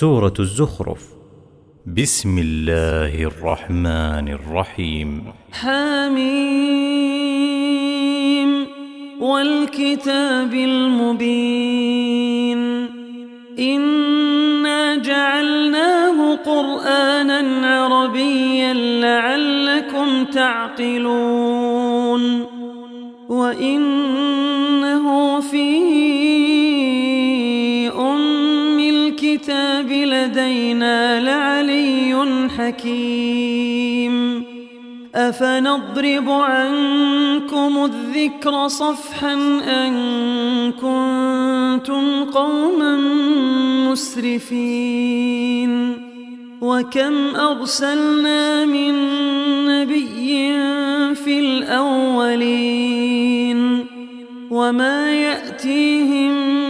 سورة الزخرف. بسم الله الرحمن الرحيم. حميم. والكتاب المبين. إنا جعلناه قرآنا عربيا لعلكم تعقلون. وإنه لدينا لعلي حكيم. أفنضرب عنكم الذكر صفحا أن كنتم قوما مسرفين. وكم أرسلنا من نبي في الأولين. وما يأتيهم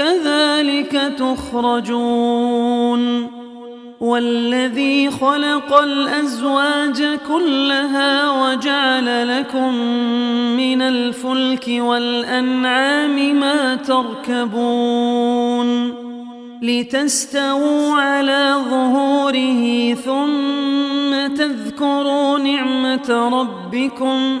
كذلك تخرجون والذي خلق الأزواج كلها وجعل لكم من الفلك والأنعام ما تركبون لتستووا على ظهوره ثم تذكروا نعمة ربكم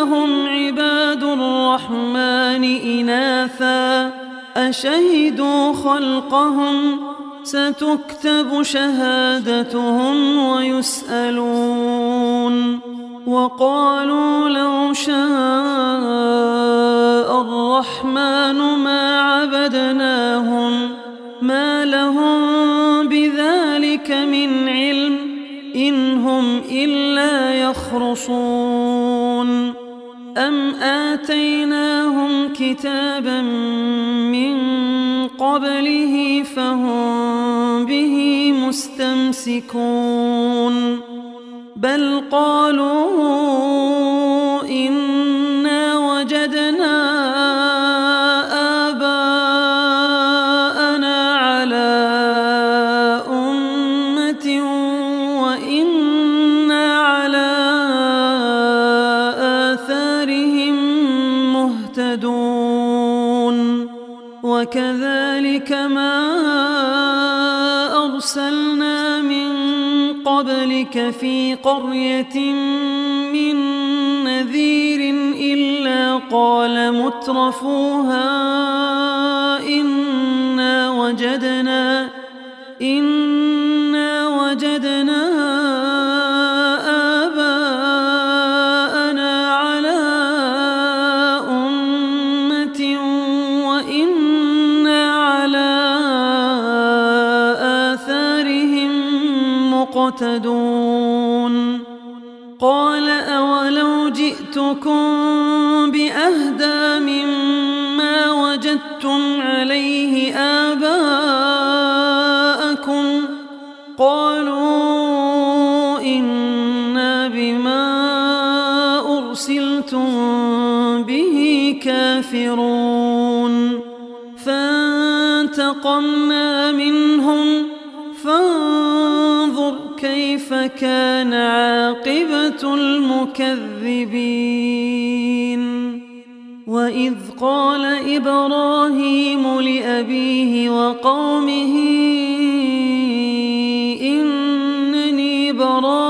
الذين هم عباد الرحمن إناثا أشهدوا خلقهم ستكتب شهادتهم ويسألون وقالوا لو شاء الرحمن ما عبدناهم ما لهم بذلك من علم إن هم إلا يخرصون أم آتيناهم كتابا من قبله فهم به مستمسكون بل قالوا قرية من نذير وقال مترفوها بما أرسلتم به كافرون. فانتقمنا منهم. فانظر كيف كان عاقبة المكذبين. وإذ قال إبراهيم لأبيه وقومه إنني براء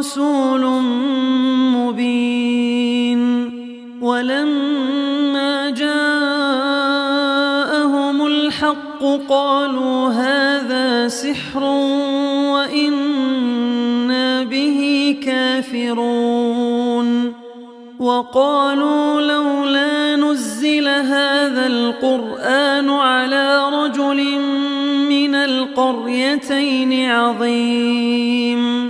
ورسول مبين ولما جاءهم الحق قالوا هذا سحر وإنا به كافرون وقالوا لولا نزل هذا القرآن على رجل من القريتين عظيم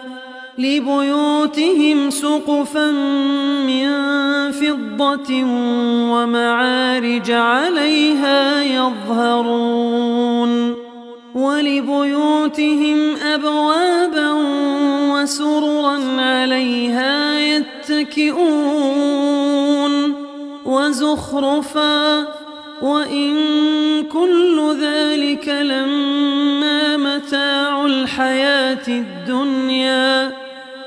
لبيوتهم سقفا من فضة ومعارج عليها يظهرون ولبيوتهم أبوابا وسررا عليها يتكئون وزخرفا وإن كل ذلك لما متاع الحياة الدنيا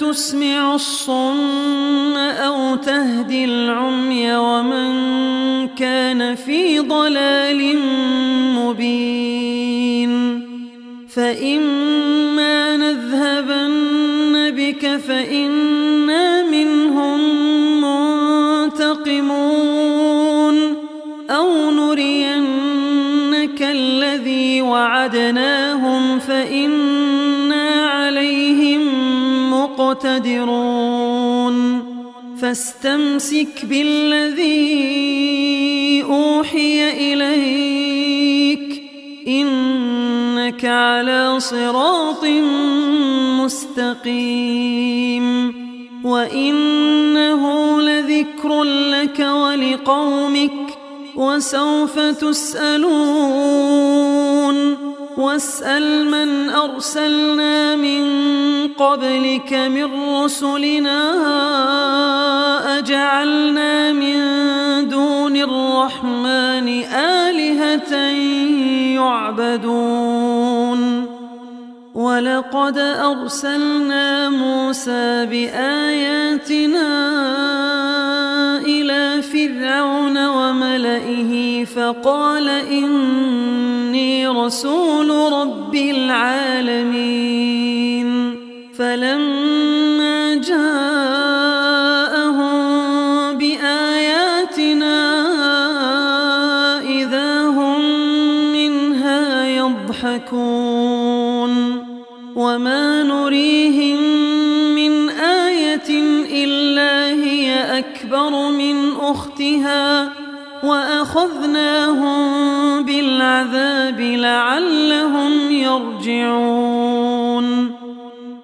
تسمع الصم أو تهدي العمي ومن كان في ضلال مبين فإما نذهبن بك فإنا منهم منتقمون أو نرينك الذي وعدناهم فإنا مقتدرون فاستمسك بالذي أوحي إليك. إنك على صراط مستقيم. وإنه لذكر لك ولقومك. وسوف تسألون. واسأل من أرسلنا من قبلك من رسلنا أجعلنا من دون الرحمن آلهة يعبدون. ولقد أرسلنا موسى بآياتنا إلى فرعون وملئه فقال إني رسول رب العالمين. فلما جاءهم بآياتنا إذا هم منها يضحكون. وما نريهم من آية إلا هي أكبر من أختها وأخذناهم بالعذاب لعلهم يرجعون.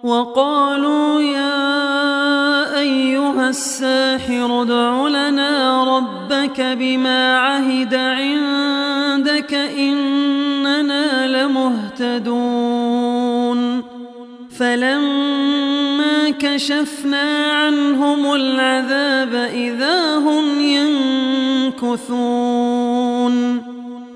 وقالوا يا أيها الساحر ادع لنا ربك بما عهد عندك إننا لمهتدون. فلما كشفنا عنهم العذاب إذا هم ينكثون.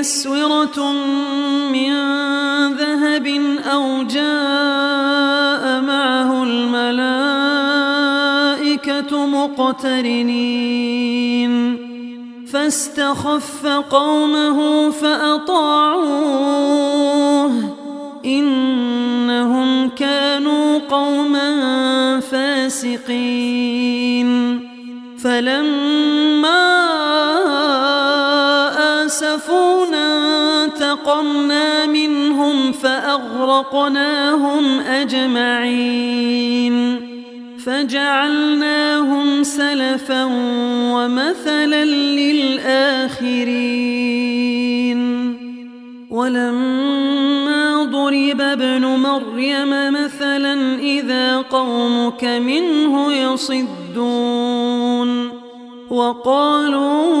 أسورة من ذهب أو جاء معه الملائكة مقترنين. فاستخف قومه فأطاعوه. إنهم كانوا قوما فاسقين. فلما آسفونا انتقمنا منهم فأغرقناهم أجمعين فجعلناهم سلفا ومثلا للآخرين ولما ضرب ابن مريم مثلا إذا قومك منه يصدون وقالوا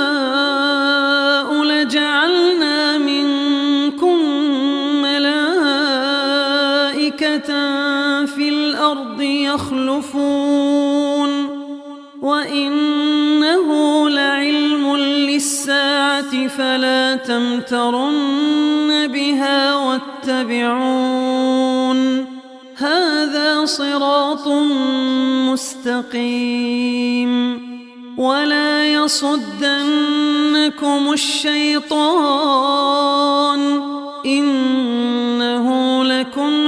فلا تمترن بها واتبعون. هذا صراط مستقيم. ولا يصدنكم الشيطان. إنه لكم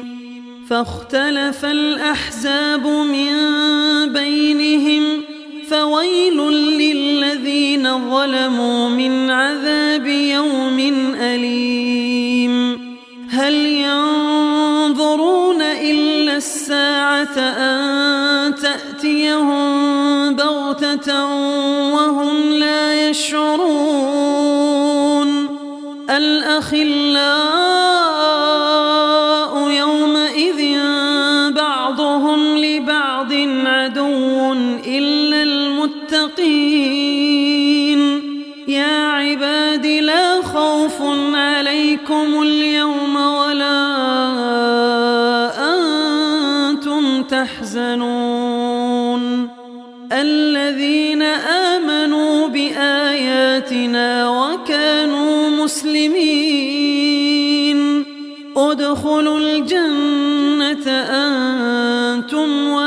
فاختلف الأحزاب من بينهم فويل للذين ظلموا من عذاب يوم أليم. هل ينظرون إلا الساعة أن تأتيهم بغتة وهم لا يشعرون؟ الأخلاء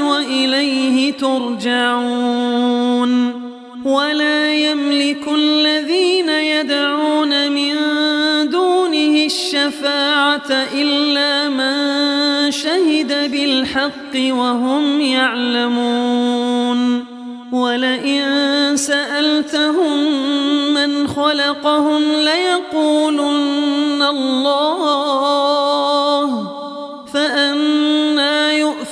وإليه ترجعون. ولا يملك الذين يدعون من دونه الشفاعة إلا من شهد بالحق وهم يعلمون. ولئن سألتهم من خلقهم ليقولن الله